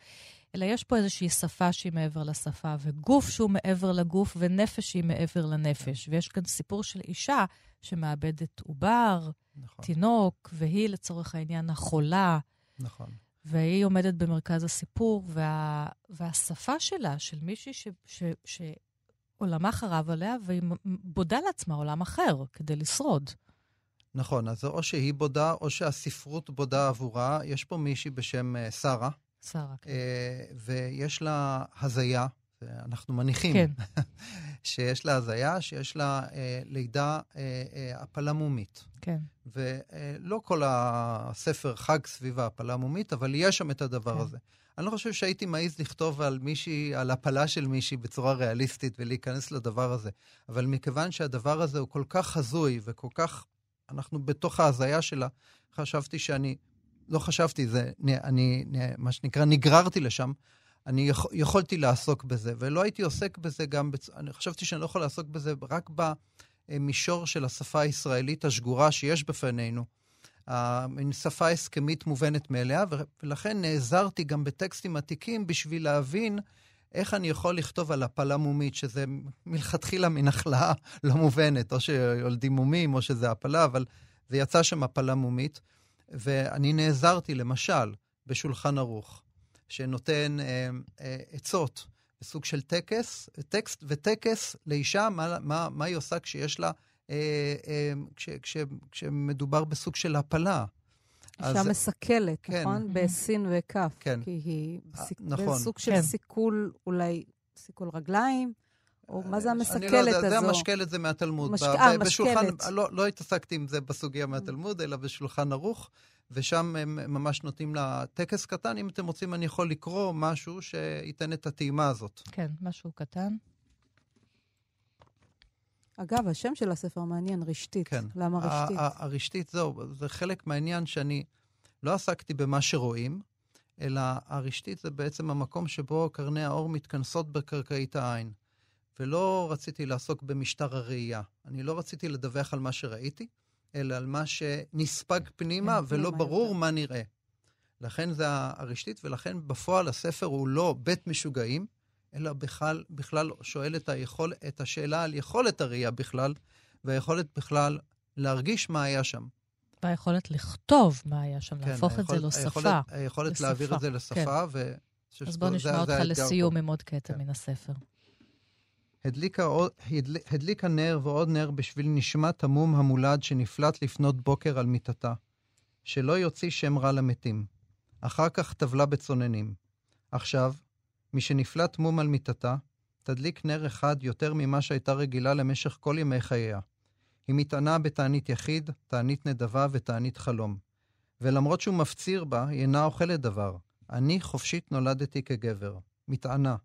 אלא יש פה איזושהי שפה שהיא מעבר לשפה, וגוף שהוא מעבר לגוף, ונפש שהיא מעבר לנפש. ויש כאן סיפור של אישה שמאבדת עובר, נכון. תינוק, והיא לצורך העניין החולה. נכון. והיא עומדת במרכז הסיפור, וה, והשפה שלה, של מישהי ש, ש, ש, עולמה חרב עליה, והיא בודה לעצמה עולם אחר כדי לשרוד. נכון, אז או שהיא בודה, או שהספרות בודה עבורה. יש פה מישהי בשם uh, שרה. שרה, כן. Uh, ויש לה הזיה, אנחנו מניחים, כן. (laughs) שיש לה הזיה, שיש לה uh, לידה uh, uh, הפלה מומית. כן. ולא uh, כל הספר חג סביב ההפלה מומית, אבל יש שם את הדבר כן. הזה. אני לא חושב שהייתי מעז לכתוב על מישהי, על הפלה של מישהי בצורה ריאליסטית ולהיכנס לדבר הזה. אבל מכיוון שהדבר הזה הוא כל כך הזוי וכל כך, אנחנו בתוך ההזיה שלה, חשבתי שאני, לא חשבתי, זה, אני, מה שנקרא, נגררתי לשם. אני יכול, יכולתי לעסוק בזה, ולא הייתי עוסק בזה גם, בצ... אני חשבתי שאני לא יכול לעסוק בזה רק במישור של השפה הישראלית השגורה שיש בפנינו. מין שפה הסכמית מובנת מאליה, ולכן נעזרתי גם בטקסטים עתיקים בשביל להבין איך אני יכול לכתוב על הפלה מומית, שזה מלכתחילה מין החלאה לא מובנת, או שיולדים מומים או שזה הפלה, אבל זה יצא שם הפלה מומית. ואני נעזרתי, למשל, בשולחן ערוך, שנותן אה, אה, עצות בסוג של טקס, טקסט וטקס לאישה, מה, מה, מה היא עושה כשיש לה כש, כש, כשמדובר בסוג של הפלה. אישה אז... מסכלת, כן. נכון? בסין וכף. כן. כי היא בסיק... נכון. בסוג של כן. סיכול, אולי סיכול רגליים, או מה זה המסכלת הזו? אני לא יודע, זה המשקלת זה מהתלמוד. מש... אה, משקלת. לא, לא התעסקתי עם זה בסוגיה מהתלמוד, אלא בשולחן ערוך, ושם הם ממש נותנים לה טקס קטן. אם אתם רוצים, אני יכול לקרוא משהו שייתן את הטעימה הזאת. כן, משהו קטן. אגב, השם של הספר מעניין, רשתית. כן. למה רשתית? הרשתית, זהו, זה חלק מהעניין שאני לא עסקתי במה שרואים, אלא הרשתית זה בעצם המקום שבו קרני האור מתכנסות בקרקעית העין. ולא רציתי לעסוק במשטר הראייה. אני לא רציתי לדווח על מה שראיתי, אלא על מה שנספג פנימה, כן, ולא ברור יותר. מה נראה. לכן זה הרשתית, ולכן בפועל הספר הוא לא בית משוגעים, אלא בכלל, בכלל שואל את, היכול, את השאלה על יכולת הראייה בכלל, והיכולת בכלל להרגיש מה היה שם. והיכולת לכתוב מה היה שם, כן, להפוך היכול, את זה לשפה. היכולת, היכולת לשפה. להעביר את זה לשפה, כן. ו... אז בוא נשמע אותך לסיום עם עוד קטע כן. מן הספר. הדליקה, הדליקה נר ועוד נר בשביל נשמת המום המולד שנפלט לפנות בוקר על מיטתה. שלא יוציא שם רע למתים. אחר כך טבלה בצוננים. עכשיו, משנפלט מום על מיטתה, תדליק נר אחד יותר ממה שהייתה רגילה למשך כל ימי חייה. היא מתענה בתענית יחיד, תענית נדבה ותענית חלום. ולמרות שהוא מפציר בה, היא אינה אוכלת דבר. אני חופשית נולדתי כגבר. מתענה.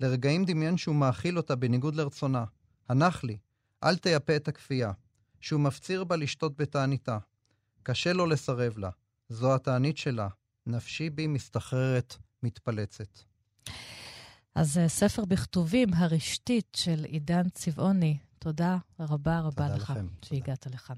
לרגעים דמיין שהוא מאכיל אותה בניגוד לרצונה. הנח לי, אל תייפה את הכפייה. שהוא מפציר בה לשתות בתעניתה. קשה לו לסרב לה. זו התענית שלה. נפשי בי מסתחררת, מתפלצת. אז אה, ספר בכתובים, הרשתית של עידן צבעוני. תודה רבה רבה לך לכם. שהגעת תודה. לכאן.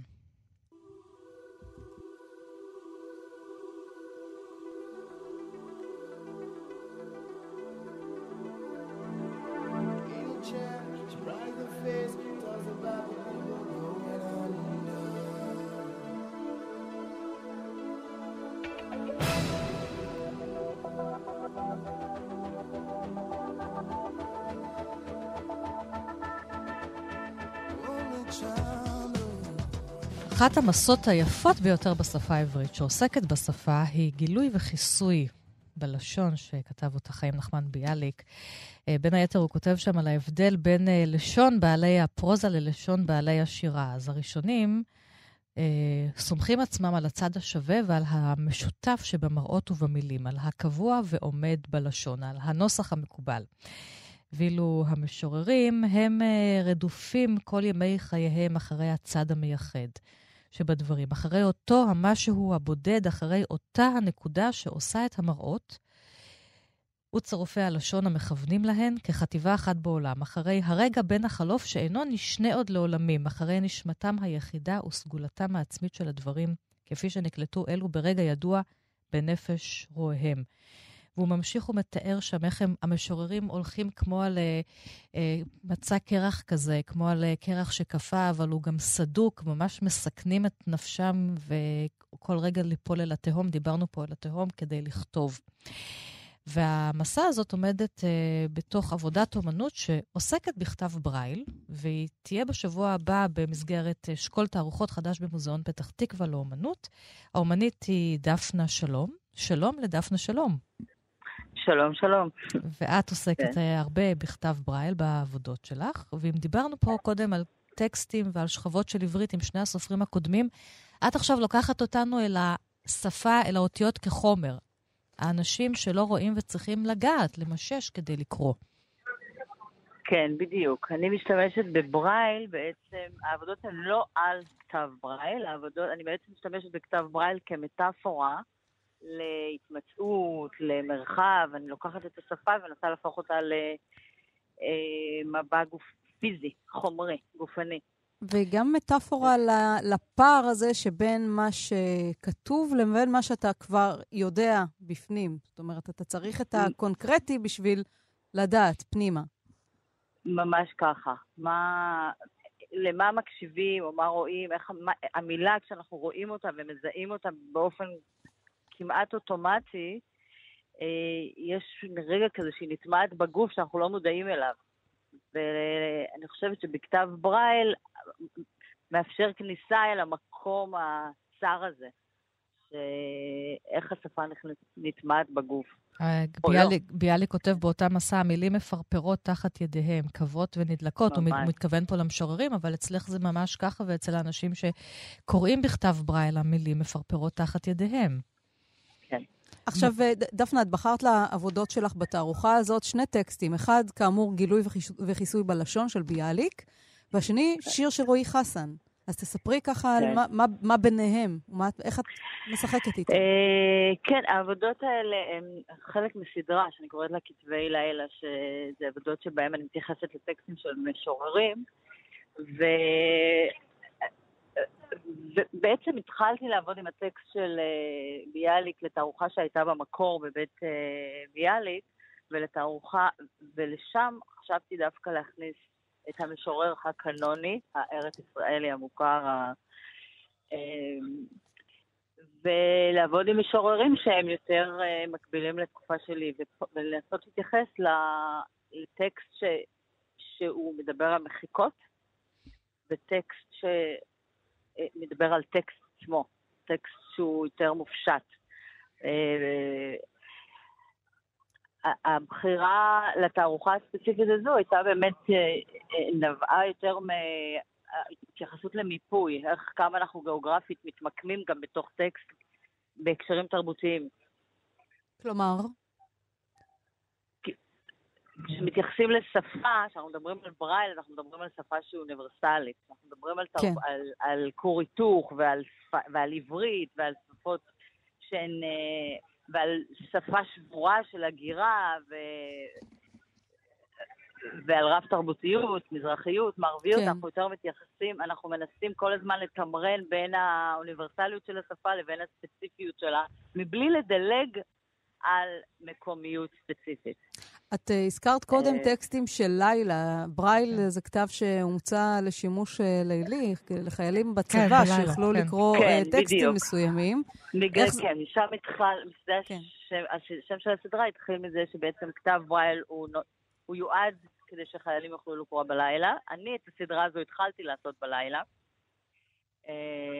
אחת המסות היפות ביותר בשפה העברית שעוסקת בשפה היא גילוי וכיסוי בלשון, שכתב אותה חיים נחמן ביאליק. אה, בין היתר הוא כותב שם על ההבדל בין אה, לשון בעלי הפרוזה ללשון בעלי השירה. אז הראשונים אה, סומכים עצמם על הצד השווה ועל המשותף שבמראות ובמילים, על הקבוע ועומד בלשון, על הנוסח המקובל. ואילו המשוררים הם רדופים כל ימי חייהם אחרי הצד המייחד. שבדברים, אחרי אותו המשהו הבודד, אחרי אותה הנקודה שעושה את המראות, וצרופי הלשון המכוונים להן כחטיבה אחת בעולם, אחרי הרגע בין החלוף שאינו נשנה עוד לעולמים, אחרי נשמתם היחידה וסגולתם העצמית של הדברים, כפי שנקלטו אלו ברגע ידוע בנפש רואיהם. והוא ממשיך ומתאר שם איך הם, המשוררים הולכים כמו על אה, אה, מצע קרח כזה, כמו על אה, קרח שקפא, אבל הוא גם סדוק, ממש מסכנים את נפשם וכל רגע ליפול אל התהום. דיברנו פה על התהום כדי לכתוב. והמסע הזאת עומדת אה, בתוך עבודת אומנות שעוסקת בכתב ברייל, והיא תהיה בשבוע הבא במסגרת אשכול תערוכות חדש במוזיאון פתח תקווה לאומנות. האומנית היא דפנה שלום. שלום לדפנה שלום. שלום, שלום. ואת עוסקת כן. אה, הרבה בכתב ברייל בעבודות שלך, ואם דיברנו פה קודם על טקסטים ועל שכבות של עברית עם שני הסופרים הקודמים, את עכשיו לוקחת אותנו אל השפה, אל האותיות כחומר. האנשים שלא רואים וצריכים לגעת, למשש כדי לקרוא. כן, בדיוק. אני משתמשת בברייל, בעצם, העבודות הן לא על כתב ברייל, העבודות, אני בעצם משתמשת בכתב ברייל כמטאפורה. להתמצאות, למרחב, אני לוקחת את השפה ומנסה להפוך אותה למבע גוף פיזי, חומרי, גופני. וגם מטאפורה לפער הזה שבין מה שכתוב לבין מה שאתה כבר יודע בפנים. זאת אומרת, אתה צריך את הקונקרטי בשביל לדעת פנימה. ממש ככה. מה, למה מקשיבים או מה רואים, איך מה, המילה כשאנחנו רואים אותה ומזהים אותה באופן כמעט אוטומטי, אה, יש רגע כזה שהיא נטמעת בגוף שאנחנו לא מודעים אליו. ואני חושבת שבכתב ברייל מאפשר כניסה אל המקום הצר הזה, שאיך השפה נטמעת בגוף. אה, ביאליק, לא. ביאליק כותב באותה מסע, המילים מפרפרות תחת ידיהם, קוות ונדלקות. ממש. הוא מתכוון פה למשוררים, אבל אצלך זה ממש ככה, ואצל האנשים שקוראים בכתב ברייל, המילים מפרפרות תחת ידיהם. עכשיו, אה, דפנה, את בחרת לעבודות שלך בתערוכה הזאת שני טקסטים. אחד, כאמור, גילוי וכיסוי בלשון של ביאליק, והשני, שיר של רועי חסן. אז תספרי ככה כן. על מה, מה, מה ביניהם, מה, איך את משחקת איתם. אה, כן, העבודות האלה הן חלק מסדרה שאני קוראת לה כתבי לילה, שזה עבודות שבהן אני מתייחסת לטקסטים של משוררים, ו... בעצם התחלתי לעבוד עם הטקסט של uh, ביאליק לתערוכה שהייתה במקור בבית uh, ביאליק, ולתערוכה, ולשם חשבתי דווקא להכניס את המשורר הקנוני, הארץ ישראלי המוכר, uh, ולעבוד עם משוררים שהם יותר מקבילים לתקופה שלי, ולנסות להתייחס לטקסט ש, שהוא מדבר על מחיקות, וטקסט ש... מדבר על טקסט עצמו, טקסט שהוא יותר מופשט. אה, הבחירה לתערוכה הספציפית הזו הייתה באמת, אה, אה, נבעה יותר מהתייחסות למיפוי, איך כמה אנחנו גיאוגרפית מתמקמים גם בתוך טקסט בהקשרים תרבותיים. כלומר? כשמתייחסים לשפה, כשאנחנו מדברים על ברייל, אנחנו מדברים על שפה שהיא אוניברסלית. אנחנו מדברים על, כן. תרב, על, על כור היתוך ועל, ועל עברית ועל שפות שהן... אה, ועל שפה שבורה של הגירה ו... ועל רב תרבותיות, מזרחיות, מערביות, כן. אנחנו יותר מתייחסים, אנחנו מנסים כל הזמן לתמרן בין האוניברסליות של השפה לבין הספציפיות שלה, מבלי לדלג על מקומיות ספציפית. את uh, הזכרת קודם uh, טקסטים של לילה. ברייל כן. זה כתב שהומצא לשימוש uh, לילי, לחיילים כן, בצבא, שיוכלו כן. לקרוא טקסטים. מסוימים. כן, משם התחל. השם של הסדרה התחיל מזה שבעצם כתב ברייל הוא יועד כדי שחיילים יוכלו לקרוא בלילה. אני את הסדרה הזו התחלתי לעשות בלילה,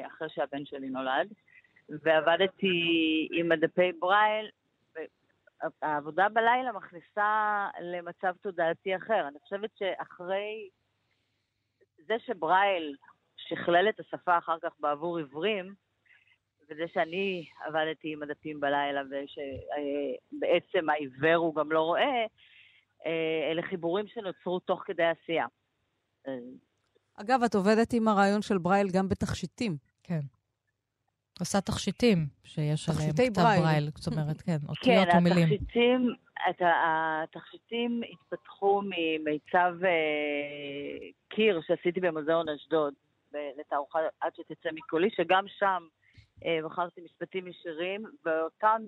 אחרי שהבן שלי נולד, ועבדתי עם הדפי ברייל העבודה בלילה מכניסה למצב תודעתי אחר. אני חושבת שאחרי זה שברייל שכלל את השפה אחר כך בעבור עיוורים, וזה שאני עבדתי עם הדפים בלילה ושבעצם העיוור הוא גם לא רואה, אה, אלה חיבורים שנוצרו תוך כדי עשייה. אגב, את עובדת עם הרעיון של ברייל גם בתכשיטים. כן. עושה תכשיטים שיש עליהם כתב ברייל. ברייל, זאת אומרת, כן, אותיות כן, ומילים. התכשיטים, את ה- התכשיטים התפתחו ממיצב אה, קיר שעשיתי במוזיאון אשדוד, ב- לתערוכה עד שתצא מקולי, שגם שם אה, בחרתי משפטים ישירים, ואותם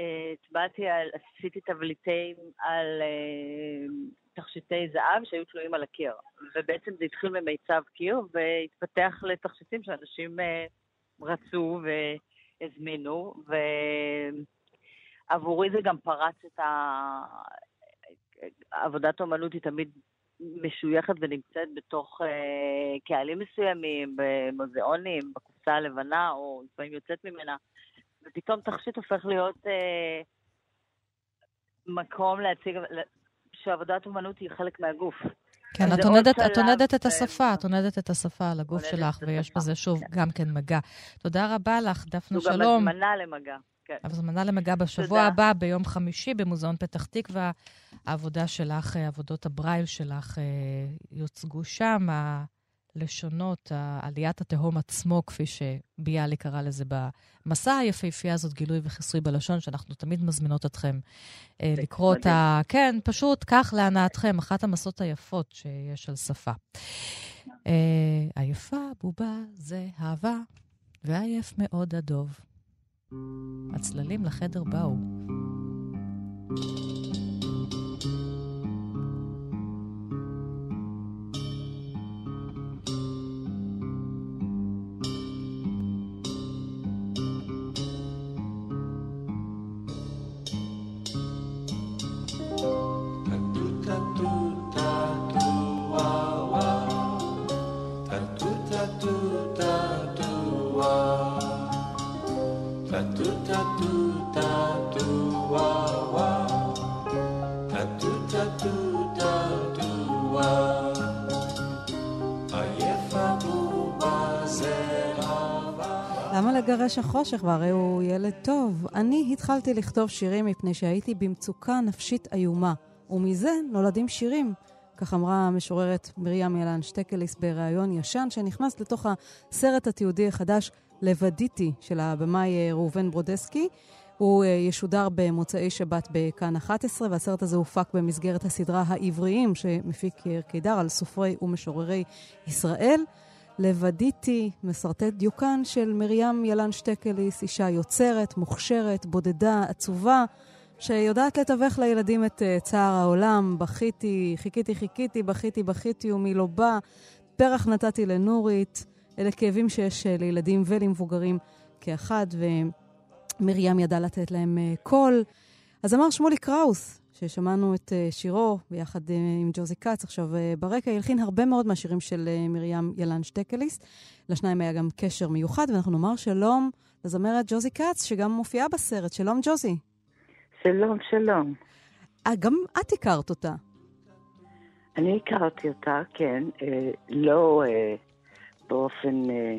אה, הצבעתי על, עשיתי תבליטים על אה, תכשיטי זהב שהיו תלויים על הקיר. ובעצם זה התחיל ממיצב קיר והתפתח לתכשיטים שאנשים אה, רצו והזמינו, ועבורי זה גם פרץ את ה... עבודת אומנות היא תמיד משויכת ונמצאת בתוך אה, קהלים מסוימים, במוזיאונים, בקופסה הלבנה, או לפעמים יוצאת ממנה, ופתאום תכשיט הופך להיות אה, מקום להציג, שעבודת אומנות היא חלק מהגוף. כן, את עונדת, את עונדת את השפה, את עונדת את השפה על הגוף שלך, ויש בזה שוב כן. גם כן מגע. תודה רבה לך, דפנה זו גם שלום. הזמנה למגע. כן. הזמנה למגע בשבוע תודה. הבא, ביום חמישי, במוזיאון פתח תקווה. העבודה שלך, אה, עבודות הברייל שלך אה, יוצגו שם. הלשונות, ה- עליית התהום עצמו, כפי שביאלי קרא לזה במסע היפהפייה הזאת, גילוי וחיסוי בלשון, שאנחנו תמיד מזמינות אתכם אה, לקרוא את מדהים. ה... כן, פשוט כך להנאתכם, אחת המסות היפות שיש על שפה. אה, עייפה, בובה, זה אהבה, ועייף מאוד הדוב. הצללים לחדר באו. למה לגרש החושך? והרי הוא ילד טוב. אני התחלתי לכתוב שירים מפני שהייתי במצוקה נפשית איומה, ומזה נולדים שירים. כך אמרה המשוררת מרים ילן שטקליס בריאיון ישן שנכנס לתוך הסרט התיעודי החדש לבדיתי של הבמאי אה, ראובן ברודסקי. הוא אה, ישודר במוצאי שבת בכאן 11, והסרט הזה הופק במסגרת הסדרה העבריים שמפיק יאיר קידר על סופרי ומשוררי ישראל. לבדיתי, מסרטט דיוקן של מרים ילן שטקליס, אישה יוצרת, מוכשרת, בודדה, עצובה, שיודעת לתווך לילדים את uh, צער העולם. בכיתי, חיכיתי, חיכיתי, בכיתי, בכיתי, ומי לא בא. פרח נתתי לנורית. אלה כאבים שיש uh, לילדים ולמבוגרים כאחד, ומרים ידעה לתת להם uh. אז אמר שמולי קראוס, ששמענו את uh, שירו ביחד uh, עם ג'וזי כץ, עכשיו uh, ברקע הלחין הרבה מאוד מהשירים של מרים ילן שטקליס. לשניים היה גם קשר מיוחד, ואנחנו נאמר שלום לזמרת ג'וזי כץ, שגם מופיעה בסרט. שלום ג'וזי. שלום, שלום. אה, גם את הכרת אותה. אני הכרתי אותה, כן, אה, לא אה, באופן אה,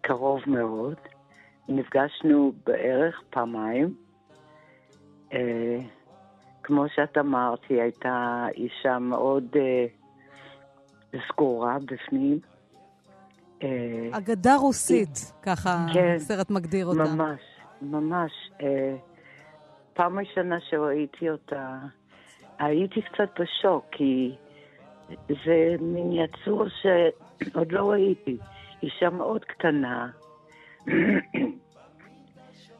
קרוב מאוד. נפגשנו בערך פעמיים. אה, כמו שאת אמרת, היא הייתה אישה מאוד אה, סגורה בפנים. אה, אגדה רוסית, ככה כן, הסרט מגדיר אותה. ממש, ממש. אה, פעם ראשונה שראיתי אותה, הייתי קצת בשוק, כי זה מין יצור שעוד לא ראיתי. אישה מאוד קטנה, (coughs)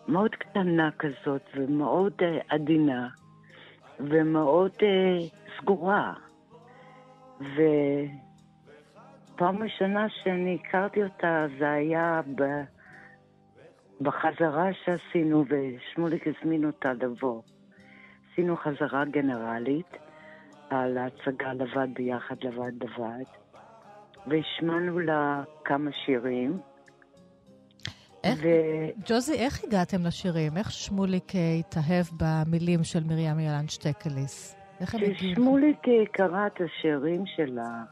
מאוד קטנה כזאת, ומאוד אה, עדינה, ומאוד אה, סגורה. ופעם ראשונה שאני הכרתי אותה, זה היה ב... בחזרה שעשינו, ושמוליק הזמין אותה לבוא. עשינו חזרה גנרלית על ההצגה לבד ביחד, לבד לבד, והשמענו לה כמה שירים. איך, ו... ג'וזי, איך הגעתם לשירים? איך שמוליק התאהב במילים של מרים ילן שטקליס? איך הם הגיעו? כששמוליק קרא את השירים שלה,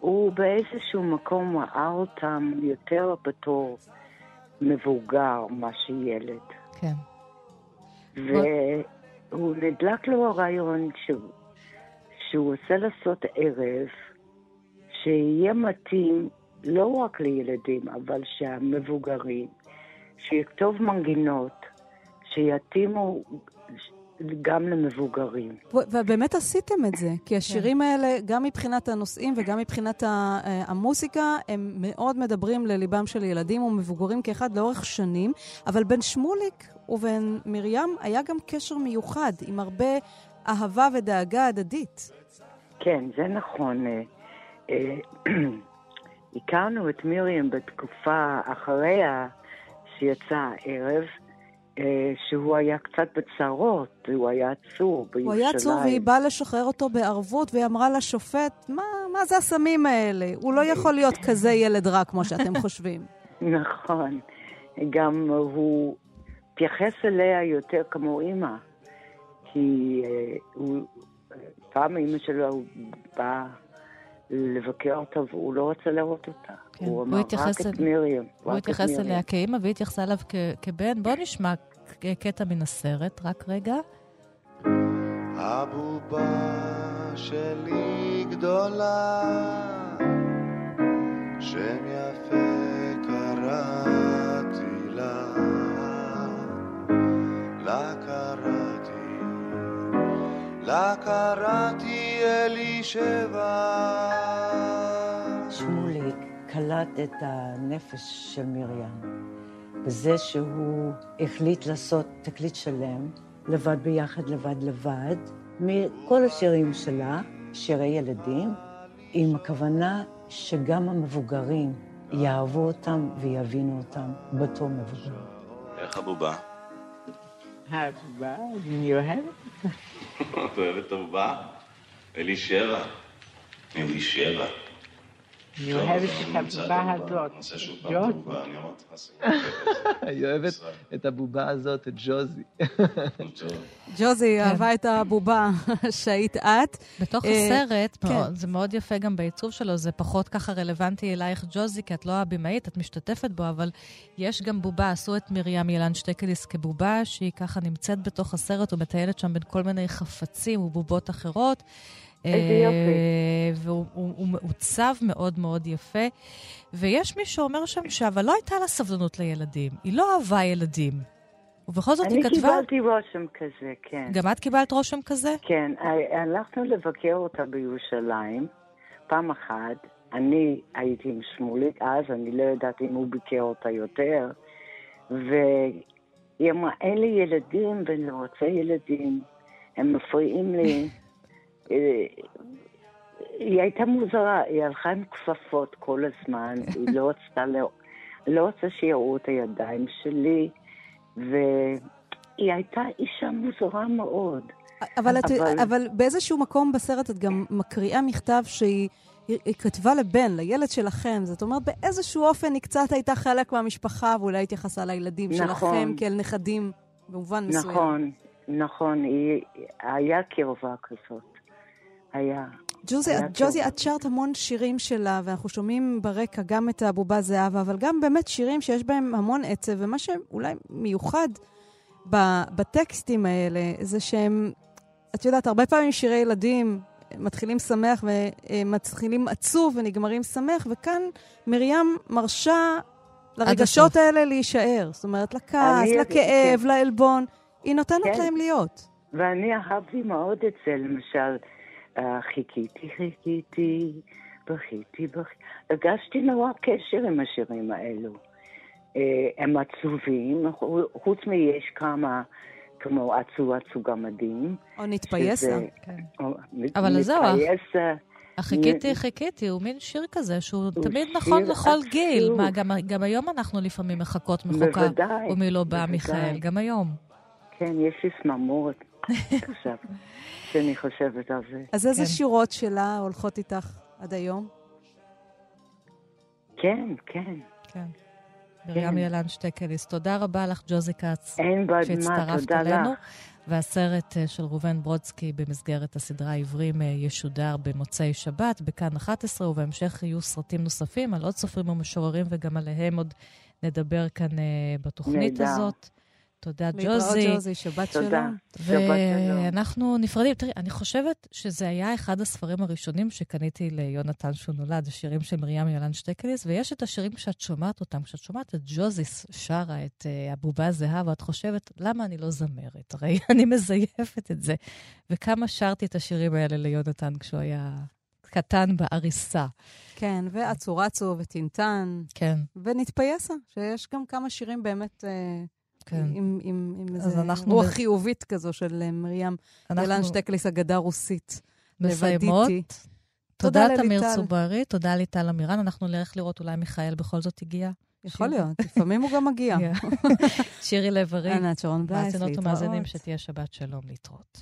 הוא באיזשהו מקום ראה אותם יותר בתור מבוגר מאשר ילד. כן. והוא נדלק לו הרעיון שהוא, שהוא רוצה לעשות ערב שיהיה מתאים לא רק לילדים, אבל שהמבוגרים, שיכתוב מנגינות, שיתאימו גם למבוגרים. ובאמת עשיתם את זה, כי השירים האלה, גם מבחינת הנושאים וגם מבחינת אה, המוזיקה, הם מאוד מדברים לליבם של ילדים ומבוגרים כאחד לאורך שנים, אבל בין שמוליק ובין מרים היה גם קשר מיוחד, עם הרבה אהבה ודאגה הדדית. כן, זה נכון. אה, אה, הכרנו את מרים בתקופה אחריה שיצא הערב. אה, שהוא היה קצת בצרות, הוא היה עצור בירושלים. הוא היה עצור והיא באה לשחרר אותו בערבות, והיא אמרה לשופט, מה, מה זה הסמים האלה? הוא לא יכול להיות כזה ילד רע כמו שאתם (laughs) חושבים. נכון. גם הוא התייחס אליה יותר כמו אימא. כי אה, הוא, פעם אימא שלו הוא בא לבקר אותה והוא לא רצה לראות אותה. כן. הוא אמר רק את מרים. הוא התייחס אליה כאימא והיא התייחסה אליו כבן. בואו נשמע קטע מן הסרט, רק רגע. הבובה שלי גדולה, שם יפה קראתי לה, לה קראתי, לה קראתי אלישבע. שמוליק קלט את הנפש של מרים. בזה שהוא החליט לעשות תקליט שלם, לבד ביחד, לבד לבד, מכל השירים שלה, שירי ילדים, עם הכוונה שגם המבוגרים יאהבו אותם ויבינו אותם בתור מבוגרים. איך הבובה? הבובה, אני אוהבת את אוהבת את הבובה? אלישבע. אלישבע. אני אוהבת את הבובה הזאת, ג'וזי. (laughs) היא אוהבת את הבובה הזאת, את ג'וזי. ג'וזי כן. אהבה את הבובה (laughs) שהיית את. בתוך אה, הסרט, כן. זה מאוד יפה גם בעיצוב שלו, זה פחות ככה רלוונטי אלייך, ג'וזי, כי את לא הבימאית, את משתתפת בו, אבל יש גם בובה, עשו את מרים ילן שטקליס כבובה, שהיא ככה נמצאת בתוך הסרט ומטיילת שם בין כל מיני חפצים ובובות אחרות. איזה יופי. אה, והוא מעוצב מאוד מאוד יפה. ויש מי שאומר שם שאבל לא הייתה לה סבלנות לילדים. היא לא אהבה ילדים. ובכל זאת היא כתבה... אני קיבלתי רושם כזה, כן. גם את קיבלת רושם כזה? כן, הלכנו לבקר אותה בירושלים פעם אחת. אני הייתי עם שמוליק אז, אני לא יודעת אם הוא ביקר אותה יותר. והיא אמרה, אין לי ילדים ואני לא רוצה ילדים, הם מפריעים לי. אה, היא הייתה מוזרה, היא הלכה עם כפפות כל הזמן, (laughs) היא לא רצתה, לא, רצתה שיראו את הידיים שלי, והיא הייתה אישה מוזרה מאוד. אבל, אבל... את, אבל באיזשהו מקום בסרט את גם מקריאה מכתב שהיא... היא כתבה לבן, לילד שלכם. זאת אומרת, באיזשהו אופן היא קצת הייתה חלק מהמשפחה, ואולי התייחסה לילדים נכון, שלכם כאל נכדים, במובן מסוים. נכון, נכון, היא, היה קרבה כזאת. היה. ג'וזי, היה ג'וזי, את שרת המון שירים שלה, ואנחנו שומעים ברקע גם את הבובה זהבה, אבל גם באמת שירים שיש בהם המון עצב, ומה שאולי מיוחד בטקסטים האלה, זה שהם, את יודעת, הרבה פעמים שירי ילדים מתחילים שמח ומתחילים עצוב ונגמרים שמח, וכאן מרים מרשה לרגשות האלה להישאר. זאת אומרת, לכעס, לכאב, כן. לעלבון, היא נותנת כן. להם להיות. ואני אהבתי מאוד את זה, למשל. חיכיתי, חיכיתי, בכיתי, בכיתי. הרגשתי נורא קשר עם השירים האלו. אה, הם עצובים, חוץ מיש כמה, כמו עצו עצו גמדים. או נתפייסה. כן. אבל זהו, החיכיתי, חיכיתי, הוא מין שיר כזה שהוא תמיד נכון לכל גיל. מה, גם, גם היום אנחנו לפעמים מחכות מחוקה, ומי לא בא, מיכאל, גם היום. כן, יש לי סממורת עכשיו. שאני חושבת על זה. אז איזה כן. שירות שלה הולכות איתך עד היום? כן, כן. כן. מרים ילן שטקליס. תודה רבה לך, ג'וזי כץ. אין בעד מה, שהצטרפת תודה אלינו. לך. והסרט אה, של ראובן ברודסקי במסגרת הסדרה העברים אה, ישודר במוצאי שבת, בכאן 11, ובהמשך יהיו סרטים נוספים על עוד סופרים ומשוררים, וגם עליהם עוד נדבר כאן אה, בתוכנית נהדר. הזאת. תודה, להתראות, ג'וזי. ג'וזי, שבת תודה. שלום. שבת שלום. ואנחנו נפרדים. תראי, אני חושבת שזה היה אחד הספרים הראשונים שקניתי ליונתן שהוא נולד, השירים של מרים ילן שטקליס, ויש את השירים כשאת שומעת אותם, כשאת שומעת את ג'וזיס שרה את uh, הבובה הזהב, ואת חושבת, למה אני לא זמרת? הרי (laughs) אני מזייפת את זה. וכמה שרתי את השירים האלה ליונתן כשהוא היה קטן בעריסה. כן, ואצו רצו וטינטן, כן, ונתפייסה, שיש גם כמה שירים באמת אה, כן. עם, עם, עם אנחנו רוח נ- חיובית כזו של אה, מרים אנחנו ילן שטקליס, אגדה רוסית. מסיימות. תודה, תמיר. צוברי, תודה ליטל אמירן. אנחנו נלך לראות אולי מיכאל בכל זאת הגיע. יכול להיות, לפעמים הוא גם מגיע. (laughs) שירי לב-ארי. ענת שרון בלייס, מאזינות להתראות. ומאזינים, שתהיה שבת שלום להתראות.